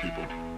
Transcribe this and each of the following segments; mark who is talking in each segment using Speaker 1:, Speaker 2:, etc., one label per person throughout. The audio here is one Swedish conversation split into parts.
Speaker 1: people.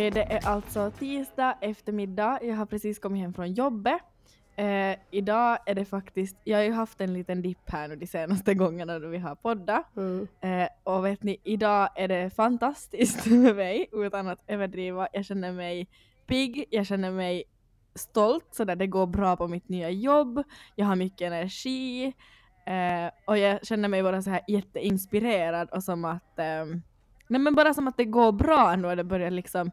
Speaker 2: Okej, det är alltså tisdag eftermiddag. Jag har precis kommit hem från jobbet. Eh, idag är det faktiskt, jag har ju haft en liten dipp här nu de senaste gångerna då vi har poddat. Eh, och vet ni, idag är det fantastiskt med mig utan att överdriva. Jag känner mig pigg, jag känner mig stolt så där det går bra på mitt nya jobb. Jag har mycket energi eh, och jag känner mig bara så här jätteinspirerad och som att ehm, Nej men bara som att det går bra ändå. det börjar liksom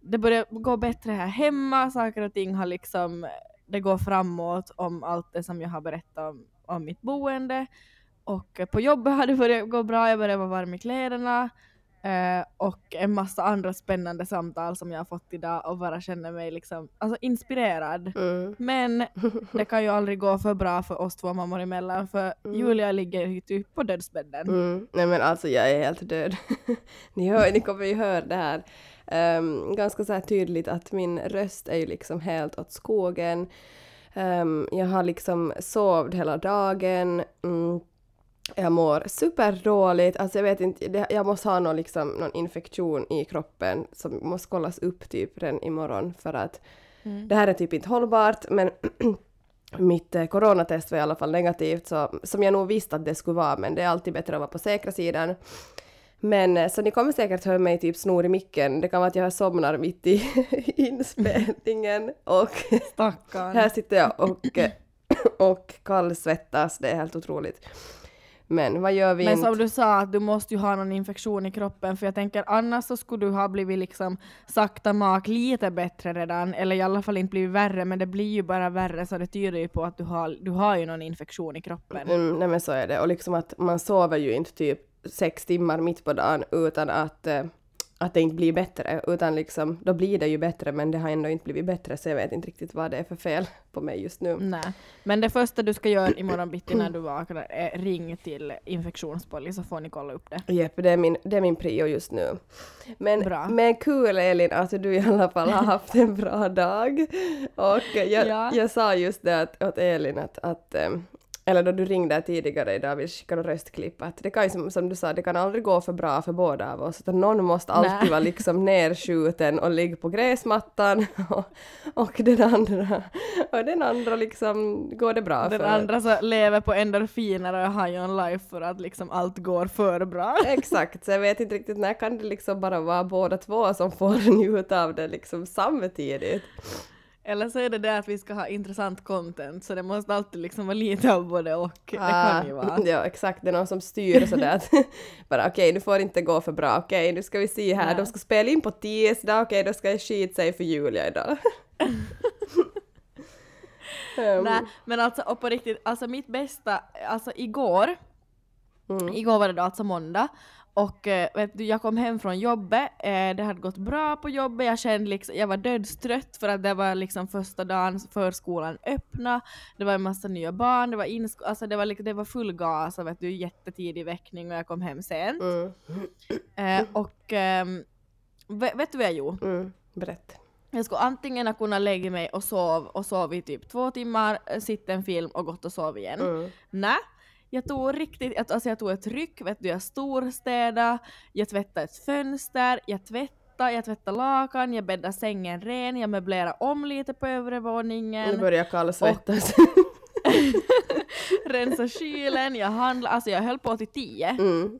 Speaker 2: det börjar gå bättre här hemma, saker och ting har liksom det går framåt om allt det som jag har berättat om, om mitt boende. Och på jobbet har det börjat gå bra, jag börjar vara varm i kläderna eh, och en massa andra spännande samtal som jag har fått idag och bara känner mig liksom alltså inspirerad.
Speaker 3: Mm.
Speaker 2: Men det kan ju aldrig gå för bra för oss två mammor emellan för Julia ligger ju typ på dödsbädden.
Speaker 3: Mm. Nej men alltså jag är helt död. ni, hör, ni kommer ju höra det här ehm, ganska så här tydligt att min röst är ju liksom helt åt skogen. Ehm, jag har liksom sovit hela dagen. Mm. Jag mår superdåligt, alltså jag vet inte, det, jag måste ha någon, liksom, någon infektion i kroppen som måste kollas upp typ redan imorgon för att
Speaker 2: Mm.
Speaker 3: det här är typ inte hållbart men mitt eh, coronatest var i alla fall negativt så, som jag nog visste att det skulle vara men det är alltid bättre att vara på säkra sidan. Men eh, så ni kommer säkert höra mig typ snor i micken, det kan vara att jag somnar mitt i inspelningen och här sitter jag och, eh, och kallsvettas, det är helt otroligt. Men vad gör vi
Speaker 2: Men
Speaker 3: inte?
Speaker 2: som du sa, att du måste ju ha någon infektion i kroppen för jag tänker annars så skulle du ha blivit liksom sakta mak lite bättre redan eller i alla fall inte blivit värre men det blir ju bara värre så det tyder ju på att du har, du har ju någon infektion i kroppen.
Speaker 3: Mm, nej men så är det. Och liksom att man sover ju inte typ sex timmar mitt på dagen utan att, eh, att det inte blir bättre. Utan liksom, då blir det ju bättre men det har ändå inte blivit bättre så jag vet inte riktigt vad det är för fel på mig just nu.
Speaker 2: Nej. Men det första du ska göra imorgon bitti när du vaknar är ring till infektionspolis så får ni kolla upp det.
Speaker 3: Jepp, det är min, det är min prio just nu. Men,
Speaker 2: Bra.
Speaker 3: men kul Elin att du i alla fall har haft en bra dag. Och jag,
Speaker 2: Ja.
Speaker 3: jag sa just det att, åt Elin att, att eh, eller då du ringde tidigare idag, vi skickade röstklipp, att det kan ju som, som du sa, det kan aldrig gå för bra för båda av oss, utan någon måste alltid
Speaker 2: Nej.
Speaker 3: vara liksom nerskjuten och ligga på gräsmattan och, och den andra, och den andra liksom går det bra
Speaker 2: Den
Speaker 3: för.
Speaker 2: andra så lever på endorfiner och har ju en life för att liksom allt går för bra.
Speaker 3: Exakt, så jag vet inte riktigt när kan det liksom bara vara båda två som får njuta av det liksom samtidigt.
Speaker 2: Eller så är det det att vi ska ha intressant content så det måste alltid liksom vara lite av både och. Det kan ju vara.
Speaker 3: Ah, Ja, exakt, det är någon som styr sådär att bara okej, nu får det inte gå för bra, okej, nu ska vi se här,
Speaker 2: Nej.
Speaker 3: de ska spela in på tisdag, okej, då ska jag skita sig för Julia idag. um,
Speaker 2: Nej, men alltså och på riktigt, alltså mitt bästa, alltså igår,
Speaker 3: mm,
Speaker 2: igår var det då alltså måndag och eh, vet du, jag kom hem från jobbet, eh, det hade gått bra på jobbet, jag kände liksom, jag var dödstrött för att det var liksom första dagen förskolan öppna, det var en massa nya barn, det var, alltså det var, liksom, det var full gas och vet du, jättetidig väckning och jag kom hem sent.
Speaker 3: mm,
Speaker 2: Eh, och ehm, vet, du vad jag gjorde?
Speaker 3: mm, berätta.
Speaker 2: Jag skulle antingen ha kunnat lägga mig och sov och sov i typ två timmar, eh, sitta en film och gått och sov igen.
Speaker 3: Mm,
Speaker 2: Nej, jag tog riktigt, alltså jag tog ett ryck, vet du, jag storstädade, jag tvättade ett fönster, jag tvättade, jag tvättade lakan, jag bäddade sängen ren, jag möblerade om lite på övre
Speaker 3: nu
Speaker 2: våningen,
Speaker 3: börjar jag kallsvettas.
Speaker 2: rensade kylen, jag handlade, alltså jag höll på till tio.
Speaker 3: Mm,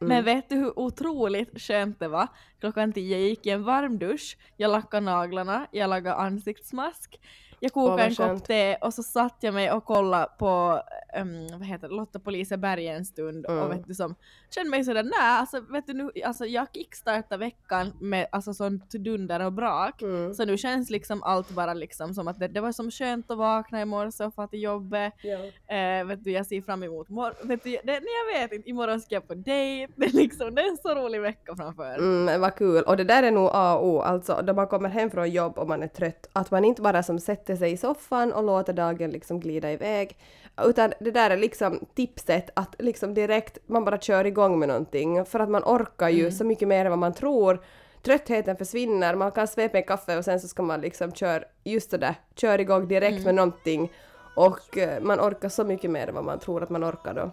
Speaker 2: Men vet du hur otroligt skönt det var? Klockan tio jag gick i en varm dusch, jag lackade naglarna, jag lagade ansiktsmask, jag kokade en kopp te och så satt jag mig och kollade på um, vad heter det, Lotta Poliseberg en stund
Speaker 3: Mm.
Speaker 2: och vet du som kände mig sådär nej alltså vet du nu, alltså jag kickstartade veckan med alltså sånt dunder och brak.
Speaker 3: Mm.
Speaker 2: Så nu känns liksom allt bara liksom som att det, det var som skönt att vakna i morse och få till jobbet.
Speaker 3: Ja.
Speaker 2: Eh, vet du, jag ser fram emot mor- vet du, det, nej, jag vet inte, imorgon ska jag på dejt. Det är liksom, det är en så rolig vecka framför.
Speaker 3: Mm, kul. Och det där är nog A och O, alltså då man kommer hem från jobb och man är trött, att man inte bara som sätter sig i soffan och låter dagen liksom glida iväg, utan det där är liksom tipset att liksom direkt man bara kör igång med någonting, för att man orkar ju så mycket mer än vad man tror. Tröttheten försvinner, man kan svepa en kaffe och sen så ska man liksom köra, just det där, kör igång direkt med någonting och eh, man orkar så mycket mer än vad man tror att man orkar då.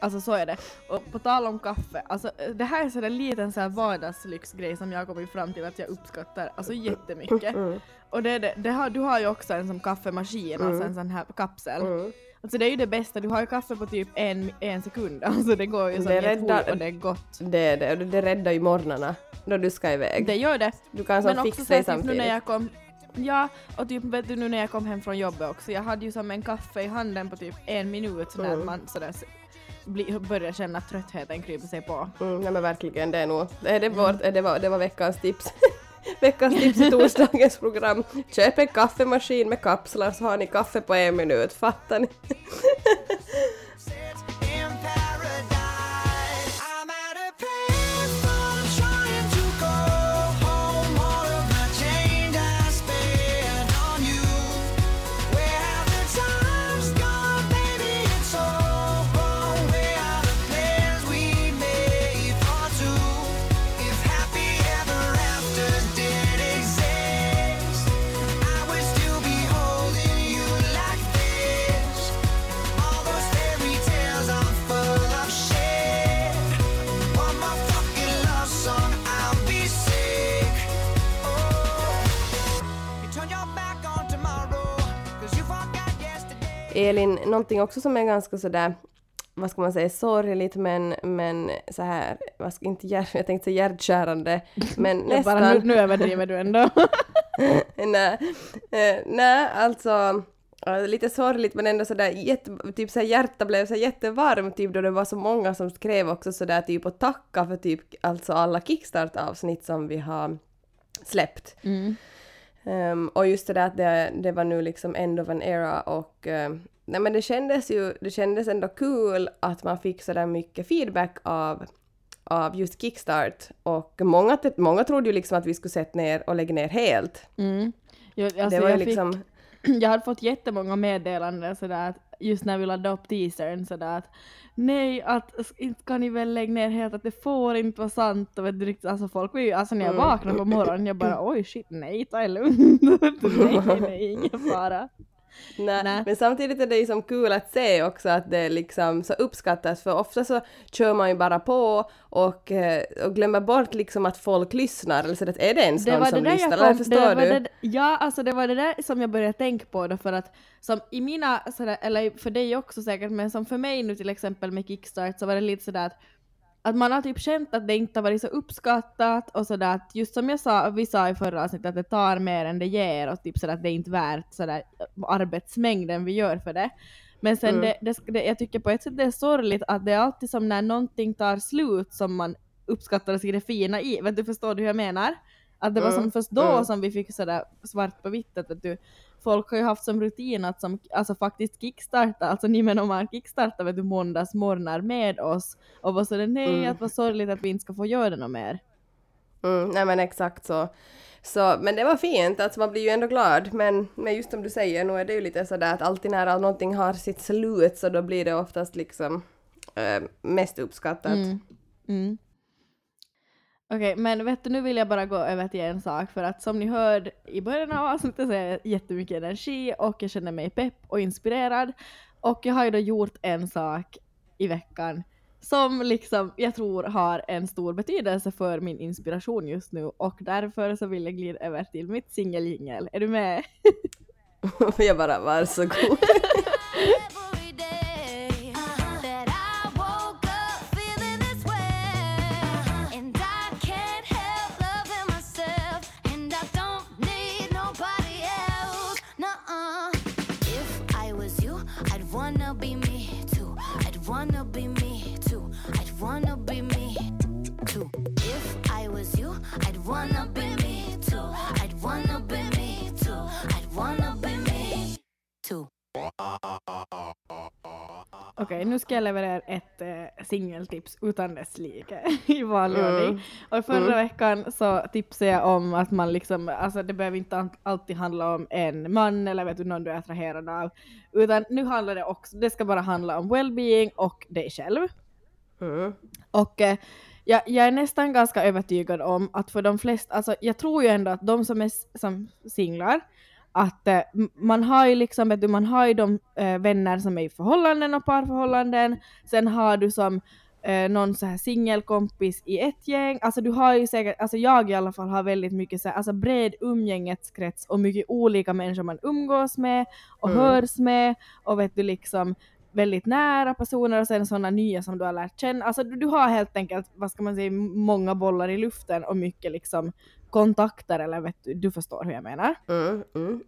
Speaker 2: Alltså så är det. Och på tal om kaffe, alltså det här är så en liten så här vardagslyxgrej som jag har kommit fram till att jag uppskattar alltså jättemycket.
Speaker 3: Mm.
Speaker 2: Och det, det, det har, du har ju också en som kaffemaskin, alltså en sån här kapsel.
Speaker 3: Mm.
Speaker 2: Alltså det är ju det bästa, du har ju kaffe på typ en, en sekund, alltså det går ju som
Speaker 3: Det räddar-
Speaker 2: och det är gott.
Speaker 3: Det är det, och det räddar ju morgnarna då du ska iväg.
Speaker 2: Det gör det.
Speaker 3: Du kan som
Speaker 2: Men
Speaker 3: fixa
Speaker 2: så
Speaker 3: dig
Speaker 2: typ nu
Speaker 3: samtidigt.
Speaker 2: när jag kom Ja, och typ vet du nu när jag kom hem från jobbet också, jag hade ju som en kaffe i handen på typ en minut så när
Speaker 3: Mm.
Speaker 2: man sådär bli, börjar känna att tröttheten kryper sig på.
Speaker 3: Mm, nej men verkligen, det är nog... Det, är det, vårt, det, var, det var veckans tips. veckans tips i torsdagens program. Köp en kaffemaskin med kapslar så har ni kaffe på en minut, fattar ni? Elin, någonting också som är ganska sådär vad ska man säga, sorgligt men, men så här, vad ska, inte hjär, jag tänkte säga hjärtkärande, men
Speaker 2: Jag
Speaker 3: nästan.
Speaker 2: bara, nu, nu överdriver du ändå.
Speaker 3: nej, eh, nej, alltså lite sorgligt men ändå sådär jätte, typ så här, hjärtat blev så jättevarmt typ då det var så många som skrev också sådär typ och tacka för typ alltså alla kickstart-avsnitt som vi har släppt.
Speaker 2: Mm.
Speaker 3: Ehm, och just det där att det, det var nu liksom end of an era och ehm, nej men det kändes ju, det kändes ändå kul att man fick sådär mycket feedback av av just Kickstart och många, många trodde ju liksom att vi skulle sätta ner och lägga ner helt.
Speaker 2: Mm. Jag, alltså,
Speaker 3: det var ju
Speaker 2: jag, fick,
Speaker 3: liksom...
Speaker 2: jag hade fått jättemånga meddelanden sådär att just när vi laddade upp teasern sådär att nej att inte kan ni väl lägga ner helt att det får inte vara sant och vet du, alltså folk var ju, alltså när jag
Speaker 3: Mm.
Speaker 2: vaknade på morgonen jag bara oj shit nej ta det lugnt, nej nej ingen fara.
Speaker 3: Nej,
Speaker 2: Nej.
Speaker 3: Men samtidigt är det ju som kul att se också att det liksom så uppskattas för ofta så kör man ju bara på och, eh, och glömmer bort liksom att folk lyssnar eller så att är det ens någon som lyssnar eller förstår
Speaker 2: det var
Speaker 3: du?
Speaker 2: Det, ja, alltså det var det där som jag började tänka på då för att som i mina, sådär, eller för dig också säkert, men som för mig nu till exempel med Kickstart så var det lite sådär att att man har typ känt att det inte har varit så uppskattat och sådär att just som jag sa, vi sa i förra avsnittet att det tar mer än det ger och typ sådär att det är inte värt sådär arbetsmängden vi gör för det. Men sen
Speaker 3: Mm.
Speaker 2: det, det, det, jag tycker på ett sätt det är sorgligt att det är alltid som när någonting tar slut som man uppskattar och ser det fina i. Vet du, förstår du hur jag menar? Att det var
Speaker 3: Mm,
Speaker 2: som först då
Speaker 3: mm.
Speaker 2: som vi fick sådär svart på vitt att du, folk har ju haft som rutin att som, alltså faktiskt kickstarta, alltså ni men om man kickstartar vet du måndagsmorgnar med oss och var sådär nej
Speaker 3: Mm.
Speaker 2: att vad sorgligt att vi inte ska få göra det något mer.
Speaker 3: Mm, nej men exakt så. så. Men det var fint, alltså man blir ju ändå glad. Men, men just som du säger, nu är det ju lite sådär att alltid när någonting har sitt slut så då blir det oftast liksom eh, mest uppskattat.
Speaker 2: Mm. Mm. Okej, men vet du, nu vill jag bara gå över till en sak för att som ni hörde i början av avsnittet så är jag jättemycket energi och jag känner mig pepp och inspirerad. Och jag har ju då gjort en sak i veckan som liksom jag tror har en stor betydelse för min inspiration just nu och därför så vill jag glida över till mitt singeljingel. Är du med?
Speaker 3: jag bara varsågod.
Speaker 2: Okej, nu ska jag leverera ett eh, singeltips utan dess like i vanlig
Speaker 3: Mm.
Speaker 2: ordning. Och förra veckan så tipsade jag om att man liksom, alltså det behöver inte alltid handla om en man eller vet du någon du är attraherad av, utan nu handlar det också, det ska bara handla om well-being och dig själv.
Speaker 3: Mm.
Speaker 2: Och eh, jag, jag är nästan ganska övertygad om att för de flesta, alltså jag tror ju ändå att de som är som singlar, att eh, man har ju liksom, vet du, man har ju de eh, vänner som är i förhållanden och parförhållanden, sen har du som eh, någon så här singelkompis i ett gäng, alltså du har ju säkert, alltså jag i alla fall har väldigt mycket så här, alltså bred umgängeskrets och mycket olika människor man umgås med och
Speaker 3: Mm.
Speaker 2: hörs med och vet du liksom väldigt nära personer och sen sådana nya som du har lärt känna. Alltså du, du har helt enkelt, vad ska man säga, många bollar i luften och mycket liksom kontakter eller vet du, du förstår hur jag menar.
Speaker 3: Mm. Mm.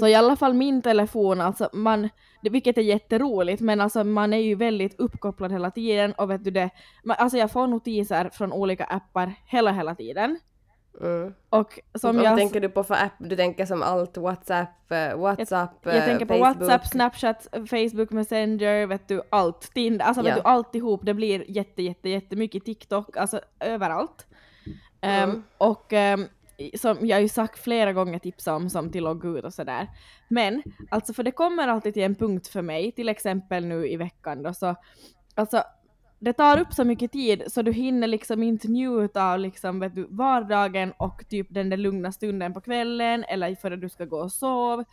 Speaker 2: Så i alla fall min telefon, alltså man, vilket är jätteroligt, men alltså man är ju väldigt uppkopplad hela tiden och vet du det, man, alltså jag får notiser från olika appar hela hela tiden.
Speaker 3: Mm.
Speaker 2: Och som jag,
Speaker 3: tänker du på för app? Du tänker som allt WhatsApp, eh, WhatsApp,
Speaker 2: jag
Speaker 3: eh,
Speaker 2: tänker på
Speaker 3: Facebook.
Speaker 2: WhatsApp, Snapchat, Facebook Messenger, vet du, allt. Tinder, alltså
Speaker 3: Ja.
Speaker 2: vet du, alltihop. Det blir jätte, jätte, jättemycket TikTok, alltså överallt.
Speaker 3: Mm.
Speaker 2: och i- som jag har ju sagt flera gånger tipsa om som till logga ut och sådär. Men alltså för det kommer alltid till en punkt för mig, till exempel nu i veckan då så, alltså det tar upp så mycket tid så du hinner liksom inte njuta av liksom, vet du, vardagen och typ den där lugna stunden på kvällen eller före du ska gå och sova.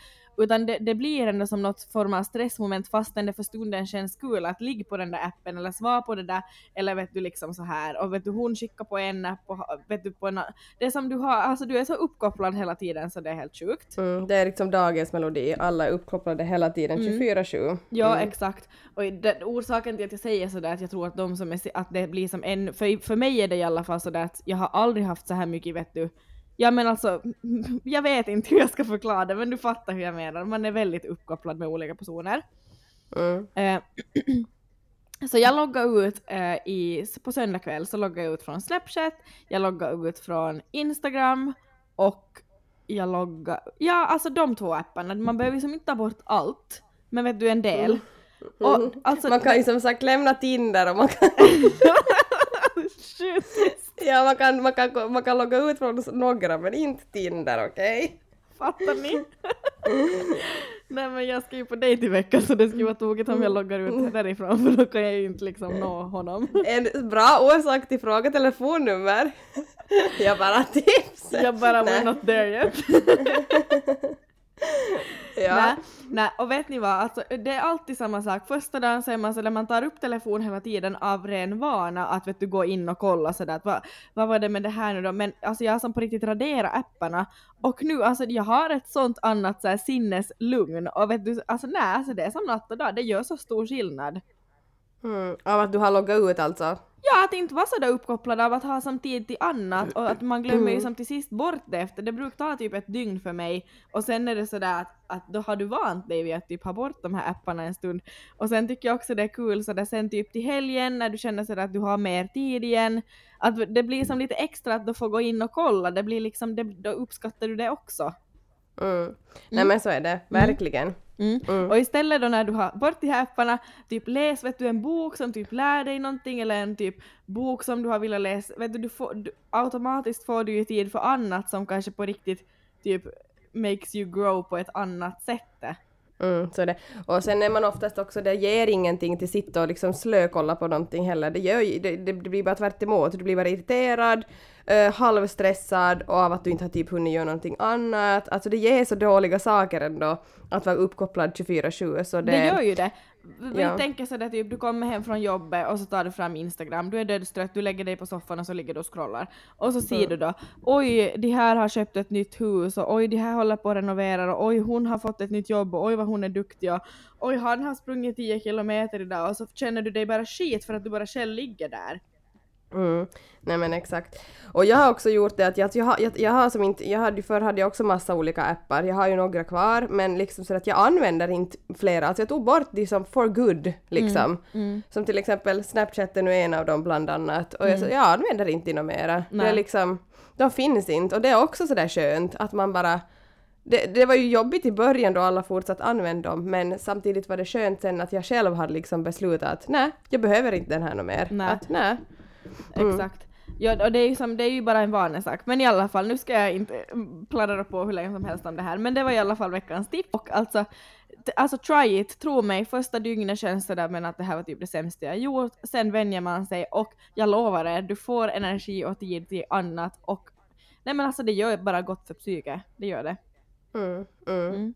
Speaker 2: Utan det, det blir ändå som något form av stressmoment fastän det för stunden känns kul att ligga på den där appen eller svara på det där eller vet du liksom så här och vet du hon skickar på en app och vet du på en Det är som du har, alltså du är så uppkopplad hela tiden så det är helt sjukt.
Speaker 3: Mm, det är liksom dagens melodi, alla är uppkopplade hela tiden,
Speaker 2: Mm.
Speaker 3: 24-7.
Speaker 2: Ja,
Speaker 3: Mm.
Speaker 2: exakt. Och det, orsaken till att jag säger sådär att jag tror att de som är, att det blir som en, för, för mig är det i alla fall sådär att jag har aldrig haft så här mycket vet du, ja men alltså, jag vet inte hur jag ska förklara det men du fattar hur jag menar, man är väldigt uppkopplad med olika personer.
Speaker 3: Mm.
Speaker 2: Eh, så jag loggar ut eh, i, på söndag kväll så loggar jag ut från Snapchat, jag loggar ut från Instagram och jag loggar, ja alltså de två apparna, man behöver liksom inte ta bort allt, men vet du en del. Och, alltså,
Speaker 3: Man kan ju som sagt lämna Tinder och man kan,
Speaker 2: Shit.
Speaker 3: Ja, man kan, man kan, man kan logga ut från några men inte Tinder, okej?
Speaker 2: Fattar ni? Nej men jag ska ju på dejt i veckan så det skulle vara tokigt om jag loggar ut därifrån för då kan jag ju inte liksom nå honom.
Speaker 3: En bra orsak till fråga telefonnummer. Jag bara tips.
Speaker 2: Jag bara
Speaker 3: Nej.
Speaker 2: we're not there yet.
Speaker 3: Ja.
Speaker 2: Nej, nej, och vet ni vad, alltså, det är alltid samma sak. Första dagen så är man så där man tar upp telefon hela tiden av ren vana att vet du gå in och kolla sådär att vad, vad var det med det här nu då? Men alltså jag har som på riktigt raderat apparna och nu alltså jag har ett sånt annat så här, sinneslugn och vet du, alltså nej, alltså det är som natt och dag, det gör så stor skillnad.
Speaker 3: Mm. Av att du har loggat ut alltså?
Speaker 2: Ja, att inte vara sådär uppkopplad av att ha som tid till annat och att man glömmer ju som till sist bort det efter. Det brukar ta typ ett dygn för mig och sen är det sådär att, att då har du vant dig vid att typ ha bort de här apparna en stund. Och sen tycker jag också det är kul sådär sen typ till helgen när du känner sådär att du har mer tid igen. Att det blir som lite extra att du får gå in och kolla, det blir liksom, det, då uppskattar du det också.
Speaker 3: Mm. Nej men så är det, verkligen.
Speaker 2: Mm.
Speaker 3: Mm.
Speaker 2: Och istället då när du har bort de här apparna, typ läs vet du en bok som typ lär dig någonting eller en typ bok som du har velat läsa, vet du, du, får, du automatiskt får du ju tid för annat som kanske på riktigt typ makes you grow på ett annat sätt.
Speaker 3: Mm, så det. Och sen är man oftast också, det ger ingenting till sitta och liksom slökolla på någonting heller. Det, gör, det, det, blir bara tvärt emot. Du blir bara irriterad, uh, halvstressad och av att du inte har typ hunnit göra någonting annat. Alltså det ger så dåliga saker ändå att vara uppkopplad 24-7 så det...
Speaker 2: Det gör ju det. Vi
Speaker 3: Ja.
Speaker 2: tänker sådär typ, du kommer hem från jobbet och så tar du fram Instagram, du är dödstrött, du lägger dig på soffan och så ligger du och scrollar. Och så ser du då, oj, de här har köpt ett nytt hus och oj, de här håller på att renovera och oj, hon har fått ett nytt jobb och oj vad hon är duktig och oj, han har sprungit 10 kilometer idag och så känner du dig bara skit för att du bara själv ligger där.
Speaker 3: Mm. Nej men exakt. Och jag har också gjort det att jag, jag, har, jag, jag har som inte, jag hade förr hade jag också massa olika appar, jag har ju några kvar men liksom så att jag använder inte flera, alltså jag tog bort de som for good liksom. Som till exempel Snapchat är nu en av dem bland annat och jag, så, jag använder inte något mera. Det är
Speaker 2: Nej.
Speaker 3: liksom, de finns inte och det är också sådär skönt att man bara det, det var ju jobbigt i början då alla fortsatt använda dem men samtidigt var det skönt sen att jag själv hade liksom beslutat att nej, jag behöver inte den här något mer.
Speaker 2: Nej.
Speaker 3: Att nej. Mm.
Speaker 2: Exakt. Ja, och det är, ju som, det är ju bara en vanesak. Men i alla fall, nu ska jag inte pladdra på hur länge som helst om det här, men det var i alla fall veckans tips. Och alltså, alltså try it, tro mig, första dygnet känns det där men att det här var typ det sämsta jag gjort. Sen vänjer man sig och jag lovar er, du får energi och tid till annat och nej men alltså det gör bara gott för psyket, det gör det.
Speaker 3: Mm, mm.
Speaker 2: Mm.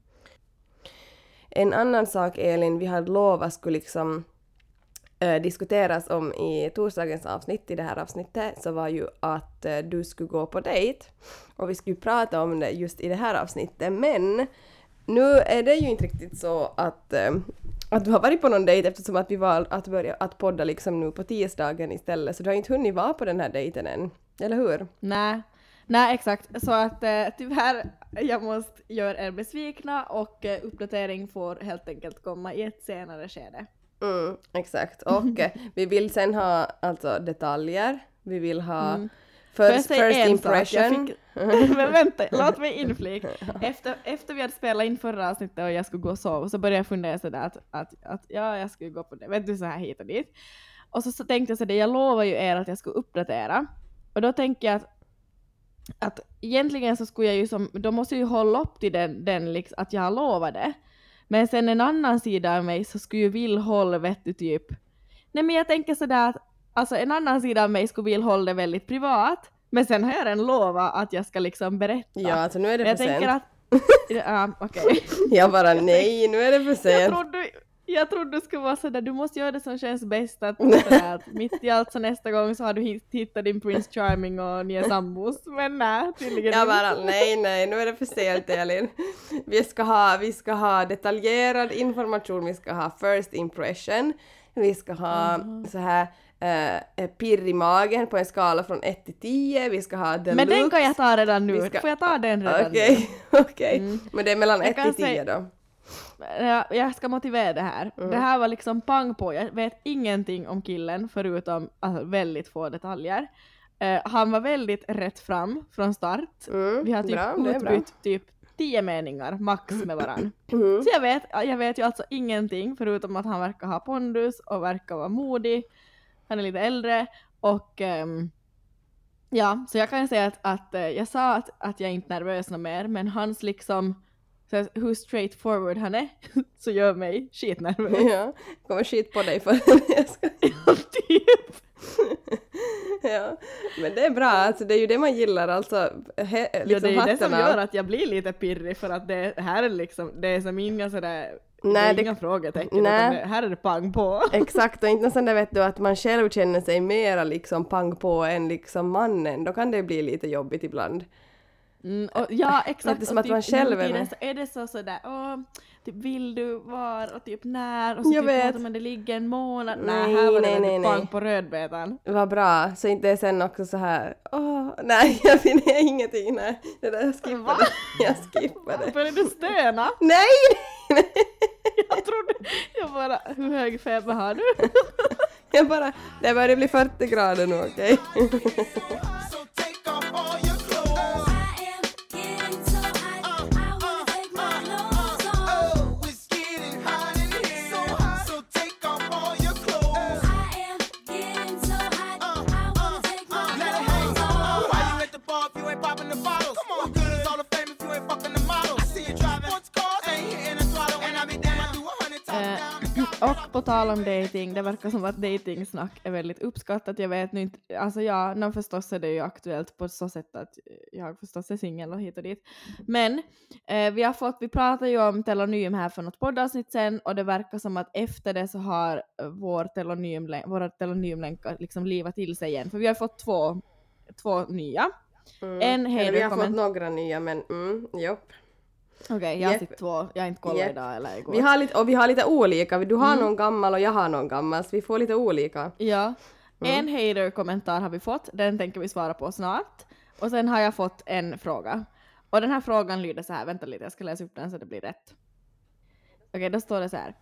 Speaker 3: En annan sak Elin, vi hade lovat skulle liksom eh, diskuteras om i torsdagens avsnitt, i det här avsnittet, så var ju att eh, du skulle gå på dejt. Och vi skulle prata om det just i det här avsnittet, men nu är det ju inte riktigt så att, eh, att du har varit på någon dejt eftersom att vi valde att börja att podda liksom nu på tisdagen istället, så du har inte hunnit vara på den här dejten än. Eller hur?
Speaker 2: Nej, nej exakt. Så att eh, tyvärr, jag måste göra er besvikna och eh, uppdatering får helt enkelt komma i ett senare skede.
Speaker 3: Mm, exakt. Och eh, vi vill sen ha alltså detaljer. Vi vill ha
Speaker 2: Mm. Får jag
Speaker 3: first,
Speaker 2: säga
Speaker 3: first
Speaker 2: en
Speaker 3: impression.
Speaker 2: sak? Jag fick... Men vänta, låt mig inflika. Efter, efter vi hade spelat in förra avsnittet och jag skulle gå och sova så började jag fundera sådär att, att, att ja, jag skulle gå på det, vet du, så här hit och dit. Och så, så tänkte jag sådär, jag lovar ju er att jag skulle uppdatera. Och då tänker jag att, att egentligen så skulle jag ju som, då måste jag ju hålla upp till den, den liksom, att jag har lovat det. Men sen en annan sida av mig så skulle ju vill hålla vet du typ, nej men jag tänker sådär att alltså en annan sida av mig skulle vilja hålla det väldigt privat, men sen har jag redan lovat att jag ska liksom berätta.
Speaker 3: Ja, alltså nu är det
Speaker 2: Men
Speaker 3: för
Speaker 2: jag tänker
Speaker 3: sent.
Speaker 2: att... Ja, okej.
Speaker 3: Jag bara nej, nu är det för
Speaker 2: Jag
Speaker 3: sent.
Speaker 2: trodde, jag trodde du skulle vara sådär, du måste göra det som känns bäst. Att, sådär, att mitt i allt så nästa gång så har du hit- hittat din Prince Charming och ni är sambos. Men nej, tydligen
Speaker 3: Jag
Speaker 2: inte.
Speaker 3: bara nej, nej, nu är det för sent Elin. Vi ska ha, vi ska ha detaljerad information, vi ska ha first impression, vi ska ha så här eh, pirr i magen på en skala från 1 till 10, vi ska ha deluxe.
Speaker 2: Men den kan jag ta redan nu.
Speaker 3: Ska-
Speaker 2: Får jag ta den redan
Speaker 3: Okej, okej.
Speaker 2: Mm.
Speaker 3: Men det är mellan
Speaker 2: Jag
Speaker 3: 1
Speaker 2: kan
Speaker 3: till 10
Speaker 2: säga-
Speaker 3: då?
Speaker 2: Jag, ska motivera det här.
Speaker 3: Mm.
Speaker 2: Det här var liksom pang på. Jag vet ingenting om killen förutom alltså, väldigt få detaljer. Eh, han var väldigt rätt fram från start.
Speaker 3: Mm,
Speaker 2: Vi har typ
Speaker 3: bra, är
Speaker 2: utbytt typ tio meningar max med varandra.
Speaker 3: Mm.
Speaker 2: Så jag vet, jag vet ju alltså ingenting förutom att han verkar ha pondus och verkar vara modig. Han är lite äldre och ehm, ja, så jag kan säga att, att eh, jag sa att, att jag inte är nervös något mer men hans liksom så här, hur straight forward han är så gör mig skitnervös.
Speaker 3: Ja, kommer skit på dig för jag ska...
Speaker 2: typ.
Speaker 3: Ja, men det är bra, alltså det är ju det man gillar alltså. He,
Speaker 2: Ja,
Speaker 3: liksom
Speaker 2: det är ju det som gör att jag blir lite pirrig för att det här är liksom, det är som inga sådär, det
Speaker 3: Nej,
Speaker 2: är
Speaker 3: det-
Speaker 2: inga frågetecken
Speaker 3: nej.
Speaker 2: utan det, här är det pang på.
Speaker 3: Exakt, och inte där vet du att man själv känner sig mera liksom pang på än liksom mannen, då kan det bli lite jobbigt ibland.
Speaker 2: Mm, och, ja exakt.
Speaker 3: Lite som
Speaker 2: och
Speaker 3: att man
Speaker 2: typ
Speaker 3: själv är med.
Speaker 2: så är det så sådär, åh, typ vill du var och typ när och så
Speaker 3: Jag
Speaker 2: typ
Speaker 3: vet.
Speaker 2: man det ligga en månad. Nej,
Speaker 3: Nej,
Speaker 2: här var det
Speaker 3: nej,
Speaker 2: nej,
Speaker 3: nej, nej.
Speaker 2: på rödbetan.
Speaker 3: Vad bra, så inte det är sen också så här, åh, nej jag finner ingenting, nej, det där jag
Speaker 2: Va?
Speaker 3: skippade, jag skippade.
Speaker 2: Började du stöna?
Speaker 3: Nej, nej,
Speaker 2: Jag trodde, jag bara, hur hög feber har du?
Speaker 3: jag bara, det börjar bli 40 grader nu, okej?
Speaker 4: So
Speaker 2: tal om dating, det verkar som att datingsnack är väldigt uppskattat. Jag vet nu inte, alltså ja, no, förstås är det ju aktuellt på så sätt att jag förstås är singel och hit och dit. Men eh, vi har fått, vi pratade ju om telonym här för något poddavsnitt sen och det verkar som att efter det så har vår telonymlän- våra telonymlänkar liksom livat till sig igen. För vi har fått två, två nya.
Speaker 3: Mm.
Speaker 2: En hej
Speaker 3: Eller vi har fått några nya men mm, jopp.
Speaker 2: Okej, jag har sett två, jag har inte kollat idag eller igår.
Speaker 3: Vi har lite, och vi har lite olika, du har
Speaker 2: Mm.
Speaker 3: någon gammal och jag har någon gammal så vi får lite olika.
Speaker 2: Ja. En hater-kommentar har vi fått, den tänker vi svara på snart. Och sen har jag fått en fråga. Och den här frågan lyder så här, vänta lite jag ska läsa upp den så det blir rätt. Okej, då står det så här.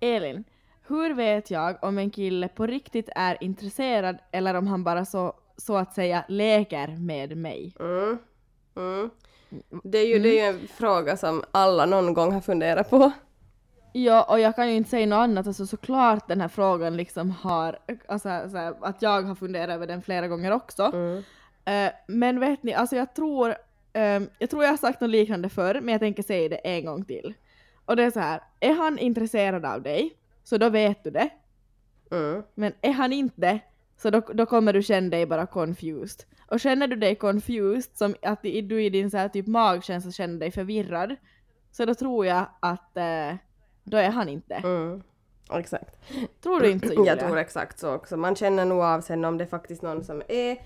Speaker 2: Elin, hur vet jag om en kille på riktigt är intresserad eller om han bara så, så att säga leker med mig?
Speaker 3: Mm. Mm. Det, är ju, det är en fråga som alla någon gång har funderat på.
Speaker 2: Ja, och jag kan ju inte säga något annat, alltså såklart den här frågan liksom har, alltså så här, att jag har funderat över den flera gånger också.
Speaker 3: Mm.
Speaker 2: Eh, men vet ni, alltså jag tror, ehm, jag tror jag har sagt något liknande förr, men jag tänker säga det en gång till. Och det är så här, är han intresserad av dig, så då vet du det.
Speaker 3: Mm.
Speaker 2: Men är han inte, så då, då kommer du känna dig bara confused. Och känner du dig confused, som att du i din så här typ magkänsla känner dig förvirrad, så då tror jag att eh, då är han inte.
Speaker 3: Mm. Exakt.
Speaker 2: Tror du inte så Julia?
Speaker 3: Jag tror exakt så också. Man känner nog av sen om det är faktiskt någon som är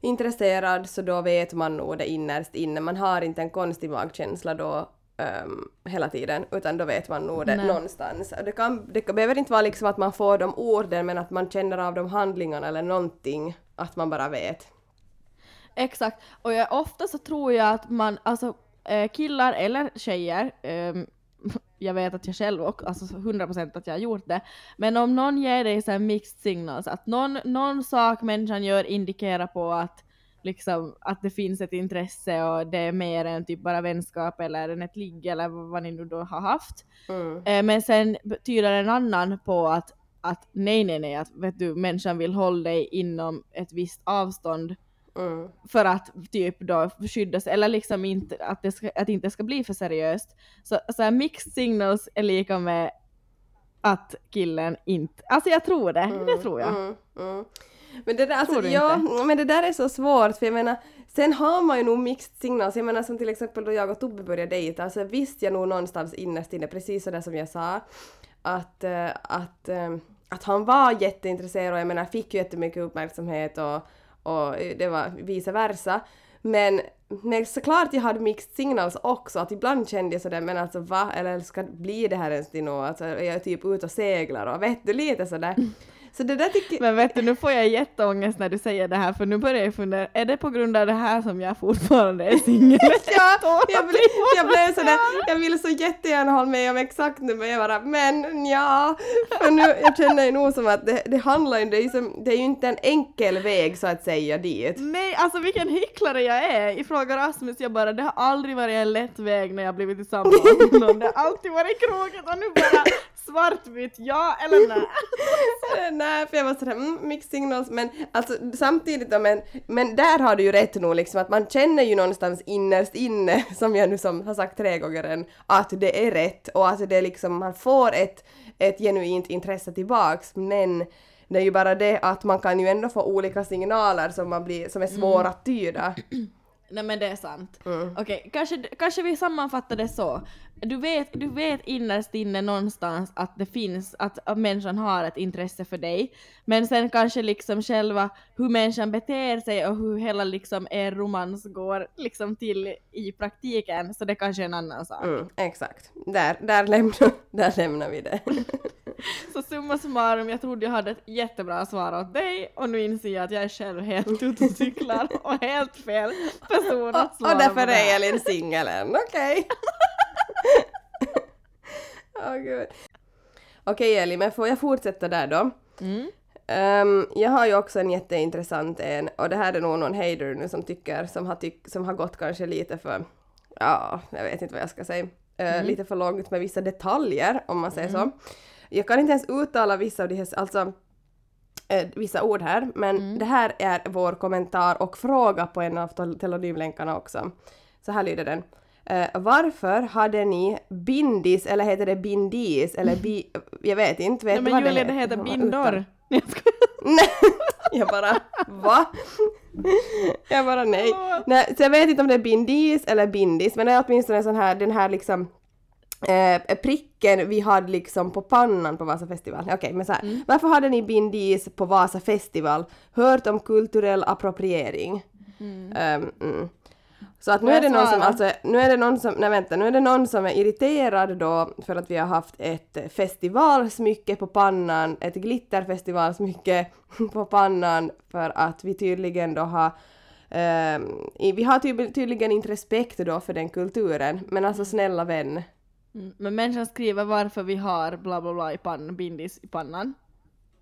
Speaker 3: intresserad så då vet man nog det innerst inne. Man har inte en konstig magkänsla då ehm, hela tiden utan då vet man nog det
Speaker 2: Nej.
Speaker 3: någonstans. Det, kan, det behöver inte vara liksom att man får de orden men att man känner av de handlingarna eller någonting. Att man bara vet.
Speaker 2: Exakt, och jag, ofta så tror jag att man, alltså eh, killar eller tjejer, ehm, jag vet att jag själv och alltså 100% att jag har gjort det, men om någon ger dig så här mixed signals, att någon, någon sak människan gör indikerar på att liksom att det finns ett intresse och det är mer än typ bara vänskap eller än ett ligg eller vad ni nu då har haft.
Speaker 3: Mm.
Speaker 2: Eh, men sen betyder en annan på att, att nej nej nej, att vet du, människan vill hålla dig inom ett visst avstånd
Speaker 3: Mm.
Speaker 2: för att typ då skydda sig, eller liksom inte, att det, ska, att det inte ska bli för seriöst. Så, så här mixed signals är lika med att killen inte, alltså jag tror det, det tror jag.
Speaker 3: Mm, mm. Men det där, alltså, ja, men det där är så svårt för jag menar, sen har man ju nog mixed signals, jag menar som till exempel då jag och Tobbe började dejta, alltså visste jag nog någonstans innerst inne, precis sådär som jag sa, att, eh, att, eh, att han var jätteintresserad och jag menar fick ju jättemycket uppmärksamhet och, och det var vice versa. Men, men såklart jag hade mixed signals också, att ibland kände jag sådär men alltså va, eller ska bli det här ens till något? Alltså jag är typ ute och seglar och vet du lite sådär. Så det där tycker
Speaker 2: Men vet du, nu får jag jätteångest när du säger det här, för nu börjar jag fundera, är det på grund av det här som jag fortfarande är singel?
Speaker 3: Ja, jag, ble, jag blev sådär, jag ville så jättegärna hålla med om exakt nu men jag bara men ja, för nu, jag känner ju nog som att det, det handlar ju, det är ju, som, det är ju inte en enkel väg så att säga dit.
Speaker 2: Nej, alltså vilken hycklare jag är! I Fråga Rasmus, jag bara, det har aldrig varit en lätt väg när jag blivit tillsammans med någon, det har alltid varit krokigt och nu bara svartvitt, ja eller nej?
Speaker 3: Nej, för jag var sådär mm, mixed signals men alltså samtidigt då men, men där har du ju rätt nog liksom att man känner ju någonstans innerst inne som jag nu som har sagt tre gånger än att det är rätt och att det är liksom man får ett, ett genuint intresse tillbaks men det är ju bara det att man kan ju ändå få olika signaler som, man blir, som är svåra att tyda.
Speaker 2: Nej men det är sant.
Speaker 3: Mm.
Speaker 2: Okej, kanske, kanske vi sammanfattar det så. Du vet, du vet innerst inne någonstans att det finns, att, att människan har ett intresse för dig. Men sen kanske liksom själva hur människan beter sig och hur hela liksom er romans går liksom till i praktiken, så det kanske är en annan sak.
Speaker 3: Mm, exakt. Där, där, lämnar, där lämnar vi det.
Speaker 2: Så summa summarum, jag trodde jag hade ett jättebra svar åt dig och nu inser jag att jag är själv helt ute och cyklar och helt fel person att
Speaker 3: Och,
Speaker 2: svara
Speaker 3: och därför
Speaker 2: det här.
Speaker 3: är Elin singel än, okej. Åh gud. Okej Elin, men får jag fortsätta där då?
Speaker 2: Mm.
Speaker 3: Ehm, jag har ju också en jätteintressant en och det här är nog någon hater nu som tycker, som har, tyck, som har gått kanske lite för, ja, jag vet inte vad jag ska säga, Eh, lite för långt med vissa detaljer om man säger så. Jag kan inte ens uttala vissa av de här, alltså eh, vissa ord här, men det här är vår kommentar och fråga på en av tel- telenymlänkarna också. Så här lyder den. Eh, varför hade ni bindis, eller heter det bindis, eller bi... Jag vet inte, vet
Speaker 2: Nej men
Speaker 3: vad
Speaker 2: Julia, det
Speaker 3: heter?
Speaker 2: heter bindor. Nej, jag
Speaker 3: bara va? Jag bara nej. nej. Så jag vet inte om det är bindis eller bindis men det är åtminstone sån här, den här liksom eh, pricken vi hade liksom på pannan på Vasa festival. Okej, men så här. Varför hade ni bindis på Vasa festival? Hört om kulturell appropriering? Ehm, mm. Så att nu är, det någon som, alltså, nu är det någon som, nej vänta, nu är det någon som är irriterad då för att vi har haft ett festivalsmycke på pannan, ett glitterfestivalsmycke på pannan för att vi tydligen då har i- vi har ty- tydligen inte respekt då för den kulturen, men alltså snälla vän.
Speaker 2: Mm. Men människan skriver varför vi har bla bla bla i pannan, bindis i pannan.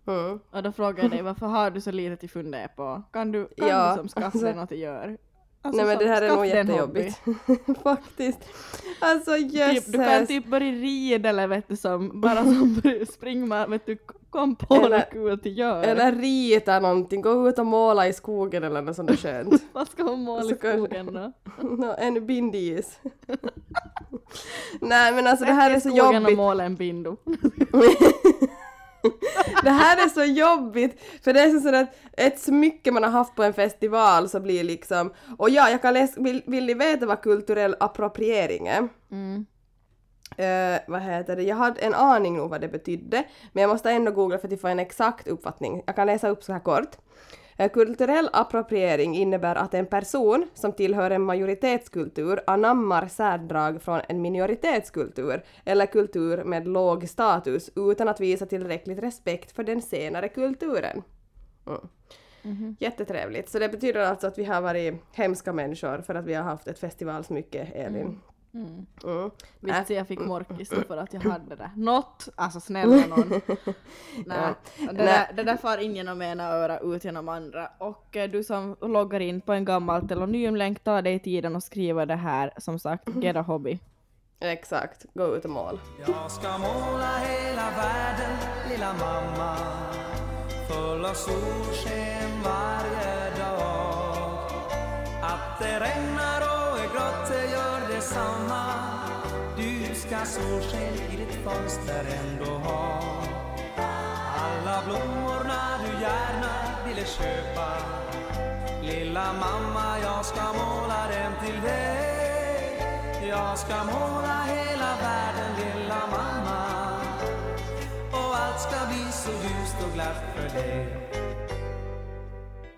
Speaker 3: Mm.
Speaker 2: Och då frågar jag dig varför har du så lite till fundera på? Kan du, kan
Speaker 3: Ja,
Speaker 2: du som skaffa
Speaker 3: alltså-
Speaker 2: något att göra? Alltså,
Speaker 3: Nej men det här är nog jättejobbigt. Faktiskt. Alltså jösses.
Speaker 2: Typ, du kan typ börja rida eller vet du som bara som springa med, vet du kom på
Speaker 3: Eller-
Speaker 2: något kul att göra.
Speaker 3: Eller rita någonting, gå ut och måla i skogen eller något sånt där skönt.
Speaker 2: Vad ska hon måla i skogen då?
Speaker 3: Nå, en bindis. Nej men alltså det här är så
Speaker 2: skogen och
Speaker 3: jobbigt.
Speaker 2: måla en bindu.
Speaker 3: Det här är så jobbigt, för det är så sådär att ett smycke man har haft på en festival så blir liksom, och ja, jag kan läsa, vill, vill ni veta vad kulturell appropriering är?
Speaker 2: Mm.
Speaker 3: Eh, vad heter det, jag hade en aning nog vad det betydde, men jag måste ändå googla för att få en exakt uppfattning. Jag kan läsa upp så här kort. Eh, Kulturell appropriering innebär att en person som tillhör en majoritetskultur anammar särdrag från en minoritetskultur eller kultur med låg status utan att visa tillräckligt respekt för den senare kulturen. Mm. Jättetrevligt. Så det betyder alltså att vi har varit hemska människor för att vi har haft ett festivalsmycke, Elin.
Speaker 2: Mm.
Speaker 3: Mm.
Speaker 2: Visst jag fick morkis då för att jag hade det. Något, alltså snälla någon. Nej, det, där, det där far in genom ena öra ut genom andra. Och eh, du som loggar in på en gammal telonymlänk, ta dig tiden och skriva det här. Som sagt, get a hobby.
Speaker 3: Exakt, gå ut och mål.
Speaker 4: Jag ska måla hela världen, lilla mamma Full av solsken varje dag Att det regnar detsamma. Du ska solsken i ditt fönster ändå ha. Alla blommorna du gärna ville köpa. Lilla mamma, jag ska måla dem till dig. Jag ska måla hela världen, lilla mamma. Och allt ska bli så ljust och glatt för dig.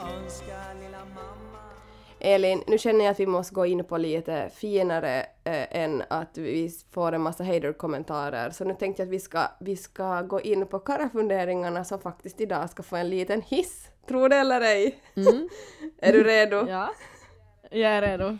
Speaker 4: Önska lilla mamma
Speaker 3: Elin, nu känner jag att vi måste gå in på lite finare eh, än att vi får en massa hater-kommentarer. Så nu tänkte jag att vi ska, vi ska gå in på karafunderingarna som faktiskt idag ska få en liten hiss. Tror det eller ej? är du redo?
Speaker 2: Ja, jag är redo.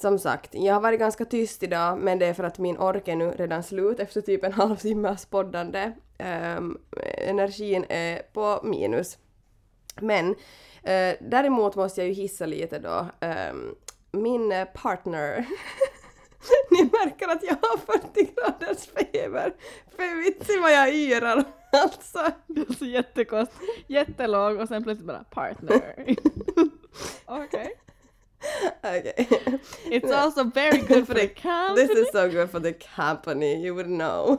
Speaker 3: Som sagt, jag har varit ganska tyst idag men det är för att min ork är nu redan slut efter typ en halvtimmes poddande. Ehm, energin är på minus. Men eh, däremot måste jag ju hissa lite då. Ehm, min eh, partner Ni märker att jag har 40 graders feber. För vitsi vad jag yrar alltså.
Speaker 2: Det är så jättekost, jättelåg och sen plötsligt bara partner. Okej.
Speaker 3: Okej.
Speaker 2: It's also very good for the
Speaker 3: This
Speaker 2: company.
Speaker 3: is so good for the company, you would know.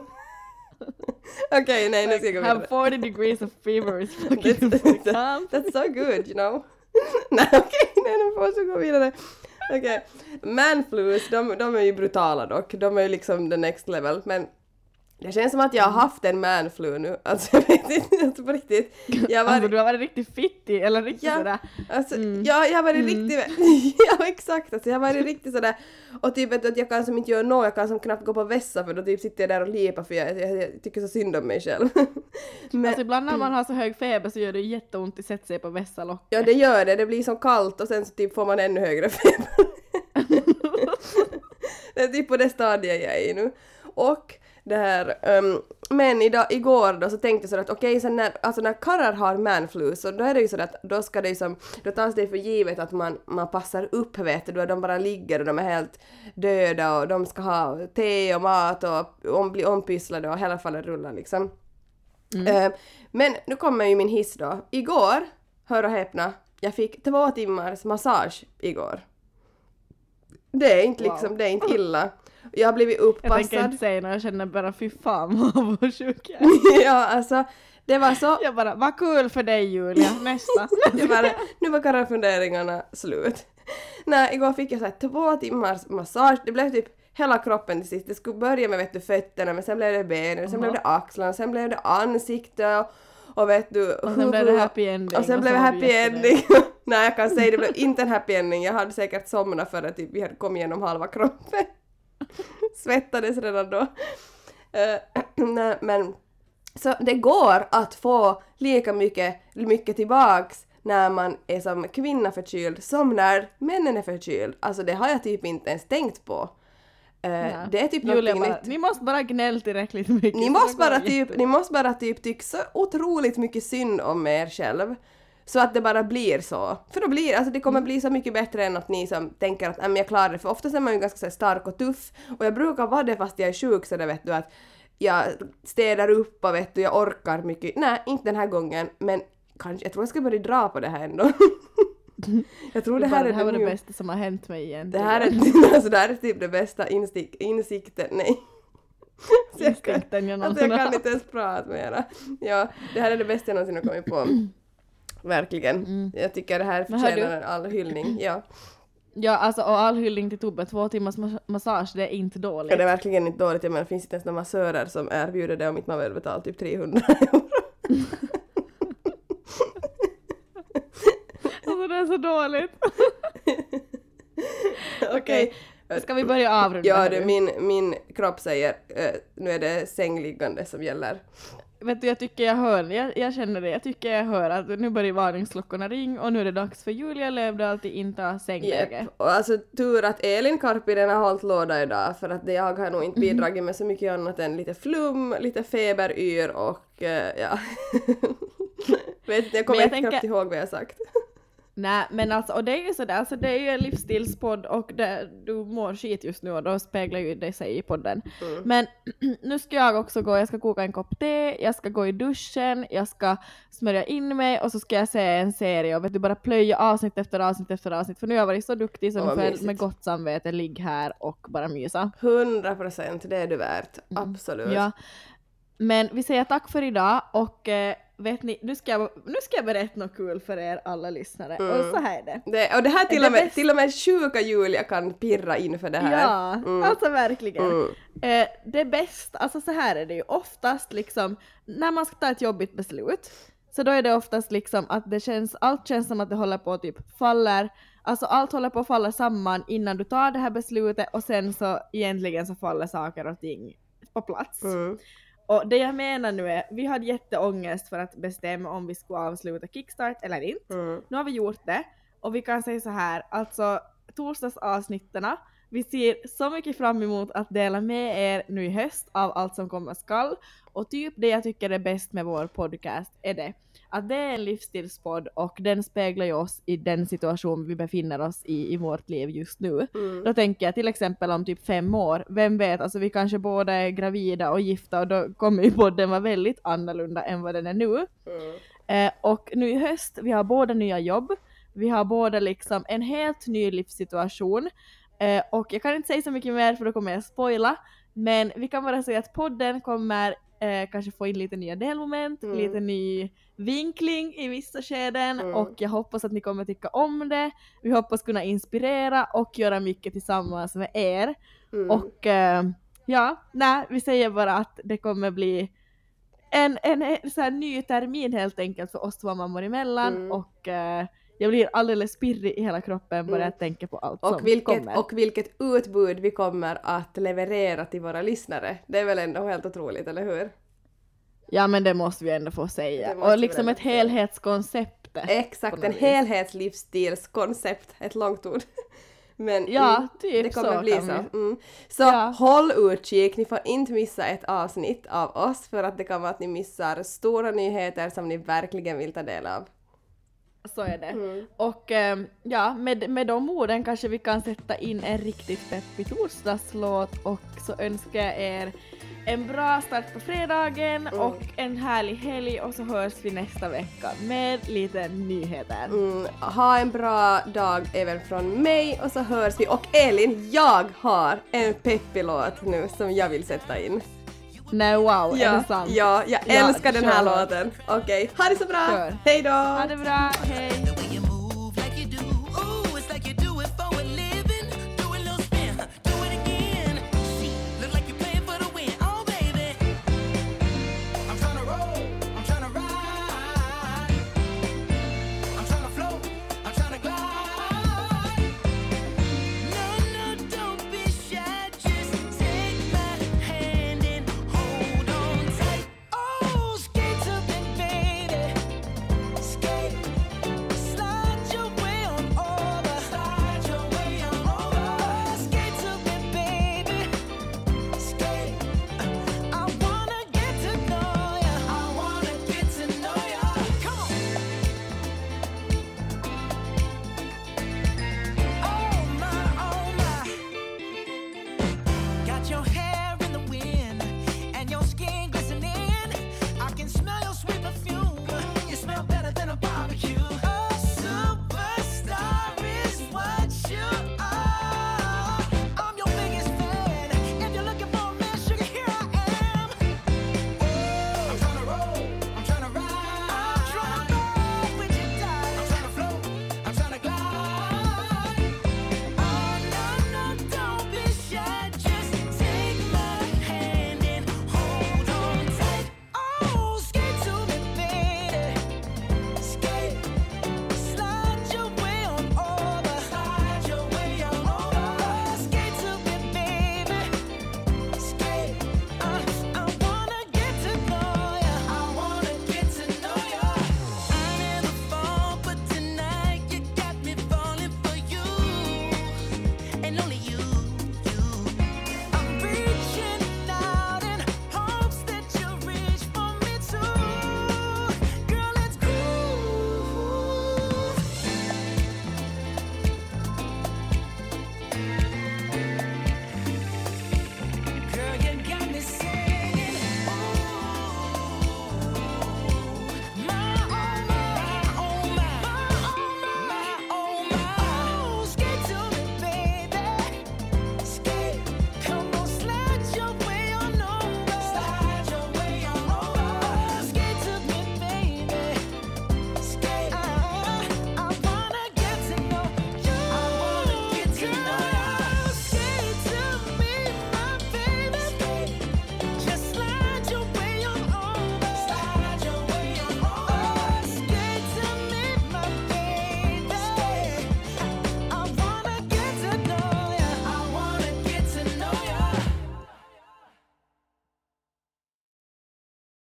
Speaker 3: Okej, nej nu ska jag gå
Speaker 2: Have
Speaker 3: vidare.
Speaker 2: 40 degrees of fever is fucking
Speaker 3: That's,
Speaker 2: for the company.
Speaker 3: that's so good, you know. nej okej, nej nu måste jag gå vidare. Okej, manflus, de, de är ju brutala dock. De är ju liksom the next level, men det känns som att jag har haft en manflu nu. Alltså jag vet inte, alltså på riktigt. Jag var,
Speaker 2: Alltså du har varit riktigt fittig eller riktigt
Speaker 3: Ja.
Speaker 2: sådär.
Speaker 3: Alltså,
Speaker 2: Mm.
Speaker 3: ja, jag har varit riktigt... ja, exakt. Alltså, jag har varit riktigt sådär... Och typ att jag kan som inte göra något, jag kan som knappt gå på vässa för då typ sitter jag där och lipar för jag, jag, jag tycker så synd om mig själv. Men
Speaker 2: Alltså ibland när man har så hög feber så gör det jätteont att sätta sig på vässa locket.
Speaker 3: ja, det gör det. Det blir så kallt och sen så typ får man ännu högre feber. det är typ på det stadiet jag är i nu. Och det här, ehm, men idag, igår då så tänkte jag så att okej, sen när, alltså när karlar har manflu så då är det ju så att då ska det ju som, då tas det för givet att man, man passar upp vet du, de bara ligger och de är helt döda och de ska ha te och mat och om, bli ompysslade och hela fallet rullar liksom. Eh, men nu kommer ju min hiss då. Igår, hör och häpna, jag fick två timmars massage igår. Det är inte
Speaker 2: Wow.
Speaker 3: liksom, det är inte illa. Jag har blivit
Speaker 2: Jag tänker
Speaker 3: uppassad.
Speaker 2: inte säga något, jag känner bara fy fan vad avundsjuk jag är.
Speaker 3: ja, alltså det var så...
Speaker 2: Jag bara, vad kul för dig Julia, nästa.
Speaker 3: Jag bara, nu var karafunderingarna slut. Nej, igår fick jag så här två timmars massage. Det blev typ hela kroppen till sist. Det skulle börja med vet du, fötterna, men sen blev det benen, sen blev det axlarna, sen blev det ansikte och, och vet du...
Speaker 2: Och sen blev det happy ending.
Speaker 3: Och sen
Speaker 2: och
Speaker 3: blev det happy ending. Nej, jag kan säga det blev inte en happy ending. Jag hade säkert somnat för att typ, vi hade kommit igenom halva kroppen. Svettades redan då. Nej, men så det går att få lika mycket, mycket tillbaks när man är som kvinna förkyld som när männen är förkyld. Alltså det har jag typ inte ens tänkt på.
Speaker 2: Ja.
Speaker 3: Det är typ
Speaker 2: Julia bara,
Speaker 3: nytt.
Speaker 2: ni måste bara gnälla tillräckligt mycket.
Speaker 3: Ni måste, bara typ, ni måste bara typ tycka så otroligt mycket synd om er själv. Så att det bara blir så. För då blir alltså det
Speaker 2: Mm.
Speaker 3: kommer bli så mycket bättre än att ni som tänker att "Nej, men jag klarar det. För oftast är man ju ganska så här stark och tuff. Och jag brukar vara det fast jag är sjuk så det vet du att jag städar upp och vet du, jag orkar mycket. Nej, inte den här gången. Men kanske, jag tror jag ska börja dra på det här ändå. jag tror
Speaker 2: Det,
Speaker 3: det här
Speaker 2: det
Speaker 3: är
Speaker 2: här var det bästa som har hänt mig
Speaker 3: det
Speaker 2: egentligen.
Speaker 3: här, är, alltså, det här är typ det bästa instik, insikten, nej. Så jag kan-
Speaker 2: Instinkten jag
Speaker 3: Alltså jag
Speaker 2: någonsin har
Speaker 3: kan inte ens prata mera. Ja, det här är det bästa jag någonsin har kommit på. Verkligen. Jag tycker det här förtjänar en all hyllning. Ja.
Speaker 2: Ja, alltså och all hyllning till Tobbe, två timmars mas- massage, det är inte dåligt.
Speaker 3: ja. Det är verkligen inte dåligt. Jag menar, det finns inte ens några massörer som erbjuder det om inte man vill betala typ 300 euro.
Speaker 2: Alltså det är så dåligt.
Speaker 3: Okej.
Speaker 2: Ska vi börja avrunda
Speaker 3: Ja, du, min, min kropp säger eh, nu är det sängliggande som gäller.
Speaker 2: Vet du, jag tycker jag hör, jag, jag känner det, jag tycker jag hör att nu börjar varningsklockorna ringa och nu är det dags för Julia Lövdahl att inta sängläge.
Speaker 3: Yep. Och alltså tur att Elin Karppinen har hållit låda idag för att jag har nog inte bidragit med så mycket annat än lite flum, lite feberyr och eh, ja. Vet jag kommer
Speaker 2: jag
Speaker 3: inte
Speaker 2: tänker-
Speaker 3: knappt ihåg vad jag sagt.
Speaker 2: Nej men alltså, och det är ju sådär, alltså det är ju en livsstilspodd och det, du mår skit just nu och då speglar ju det sig i podden.
Speaker 3: Mm.
Speaker 2: Men nu ska jag också gå, jag ska koka en kopp te, jag ska gå i duschen, jag ska smörja in mig och så ska jag se en serie och vet du bara plöja avsnitt efter avsnitt efter avsnitt för nu har jag varit så duktig så nu får jag med gott samvete ligga här och bara mysa.
Speaker 3: 100 procent, det är du värt. Absolut.
Speaker 2: Mm. Ja. Men vi säger tack för idag och eh, vet ni, nu ska, jag, nu ska jag berätta något kul för er alla lyssnare och så här är det.
Speaker 3: Det, och det här till
Speaker 2: Det
Speaker 3: och, med,
Speaker 2: bäst-
Speaker 3: till och med sjuka Julia kan pirra inför det här.
Speaker 2: Ja,
Speaker 3: Mm.
Speaker 2: alltså verkligen.
Speaker 3: Mm.
Speaker 2: Eh, det bästa, alltså så här är det ju oftast liksom, när man ska ta ett jobbigt beslut, så då är det oftast liksom att det känns, allt känns som att det håller på att typ faller, alltså allt håller på att falla samman innan du tar det här beslutet och sen så egentligen så faller saker och ting på plats.
Speaker 3: Mm.
Speaker 2: Och det jag menar nu är, vi hade jätteångest för att bestämma om vi skulle avsluta Kickstart eller inte.
Speaker 3: Mm.
Speaker 2: Nu har vi gjort det och vi kan säga så här, alltså torsdagsavsnitterna, vi ser så mycket fram emot att dela med er nu i höst av allt som komma skall. Och typ det jag tycker är bäst med vår podcast är det att det är en livsstilspodd och den speglar ju oss i den situation vi befinner oss i i vårt liv just nu.
Speaker 3: Mm.
Speaker 2: Då tänker jag till exempel om typ fem år, vem vet, alltså vi kanske båda är gravida och gifta och då kommer ju podden vara väldigt annorlunda än vad den är nu.
Speaker 3: Mm.
Speaker 2: Eh, och nu i höst, vi har båda nya jobb, vi har båda liksom en helt ny livssituation. Eh, och jag kan inte säga så mycket mer för då kommer jag spoila, men vi kan bara säga att podden kommer eh, kanske få in lite nya delmoment,
Speaker 3: Mm.
Speaker 2: lite ny vinkling i vissa skeden
Speaker 3: Mm.
Speaker 2: och jag hoppas att ni kommer tycka om det. Vi hoppas kunna inspirera och göra mycket tillsammans med er.
Speaker 3: Mm.
Speaker 2: Och eh, ja, nej, vi säger bara att det kommer bli en, en, en så ny termin helt enkelt för oss två mammor emellan
Speaker 3: Mm.
Speaker 2: och eh, jag blir alldeles pirrig i hela kroppen bara
Speaker 3: Mm.
Speaker 2: jag tänker på allt som
Speaker 3: Och vilket,
Speaker 2: kommer.
Speaker 3: och vilket utbud vi kommer att leverera till våra lyssnare. Det är väl ändå helt otroligt, eller hur?
Speaker 2: Ja men det måste vi ändå få säga. Och liksom ett helhetskoncept.
Speaker 3: Exakt, en helhetslivsstilskoncept. Ett långt ord. Men
Speaker 2: Ja,
Speaker 3: mm,
Speaker 2: typ
Speaker 3: det kommer
Speaker 2: så
Speaker 3: bli så. Mm. Så
Speaker 2: Ja.
Speaker 3: håll utkik, ni får inte missa ett avsnitt av oss för att det kan vara att ni missar stora nyheter som ni verkligen vill ta del av.
Speaker 2: Så är det.
Speaker 3: Mm.
Speaker 2: Och ehm, ja, med, med de orden kanske vi kan sätta in en riktigt peppig torsdagslåt och så önskar jag er en bra start på fredagen
Speaker 3: Mm.
Speaker 2: och en härlig helg och så hörs vi nästa vecka med lite nyheter.
Speaker 3: Mm, ha en bra dag även från mig och så hörs vi. Och Elin, jag har en peppig låt nu som jag vill sätta in.
Speaker 2: Nej wow, är det sant?
Speaker 3: ja, jag
Speaker 2: Ja,
Speaker 3: älskar den här
Speaker 2: kör.
Speaker 3: låten. Okej, ha det så bra!
Speaker 2: Kör.
Speaker 3: Hej då!
Speaker 2: Ha det bra, hej!